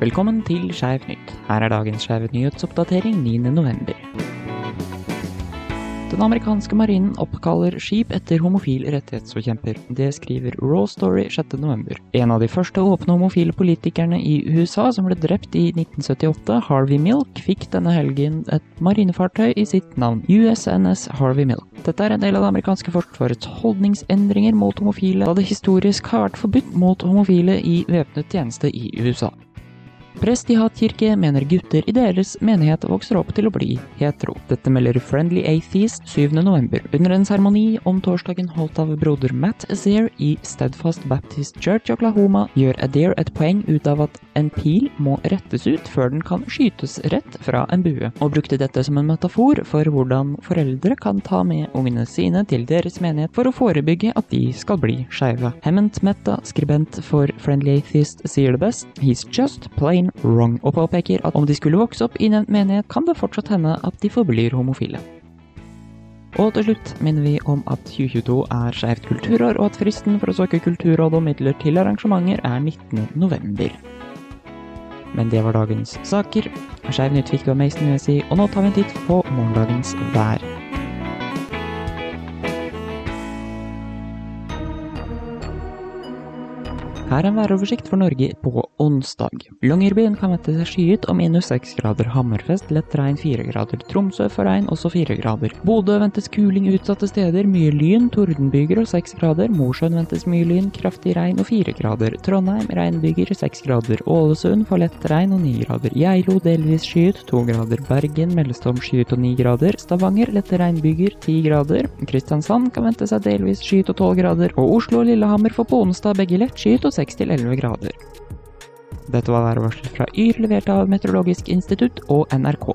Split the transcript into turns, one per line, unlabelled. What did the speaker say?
Velkommen til Skeiv nytt. Her er dagens skeive nyhetsoppdatering 9. november. Den amerikanske marinen oppkaller skip etter homofil rettighetsforkjemper. Det skriver Raw Story 6.11. En av de første åpne homofile politikerne i USA som ble drept i 1978, Harvey Milk, fikk denne helgen et marinefartøy i sitt navn, USNS Harvey Milk. Dette er en del av det amerikanske forsvarets holdningsendringer mot homofile, da det historisk har vært forbudt mot homofile i væpnet tjeneste i USA. Prest i hatkirke mener gutter i deres menighet vokser opp til å bli hetero. Dette melder Friendly Atheist 7.11. Under en seremoni om torsdagen holdt av broder Matt Azair i Steadfast Baptist Church i Oklahoma, gjør Adair et poeng ut av at en pil må rettes ut før den kan skytes rett fra en bue, og brukte dette som en metafor for hvordan foreldre kan ta med ungene sine til deres menighet for å forebygge at de skal bli skeive. Hement Metta, skribent for Friendly Atheist, sier det best. He's just plain wrong, og påpeker at om de skulle vokse opp i nevnt menighet, kan det fortsatt hende at de forblir homofile. Og til slutt minner vi om at 2022 er Skeivt kulturår, og at fristen for å søke kulturråd og midler til arrangementer er 19. november. Men det var dagens saker. Skeiv nytt fikk av Mason USI, og nå tar vi en titt på morgendagens vær. Her er en væroversikt for Norge på onsdag. Longyearbyen kan vente seg skyet og minus 6 grader. Hammerfest lett regn 4 grader. Tromsø for regn også 4 grader. Bodø ventes kuling utsatte steder, mye lyn, tordenbyger og 6 grader. Mosjøen ventes mye lyn, kraftig regn og 4 grader. Trondheim regnbyger 6 grader. Ålesund får lett regn og 9 grader. Geilo delvis skyet 2 grader. Bergen meldes om skyet og 9 grader. Stavanger lette regnbyger 10 grader. Kristiansand kan vente seg delvis skyet og 12 grader. Og Oslo og Lillehammer får på onsdag begge lett skyet og 6 til 11 grader. Dette var værvarselet fra Yr, levert av Meteorologisk institutt og NRK.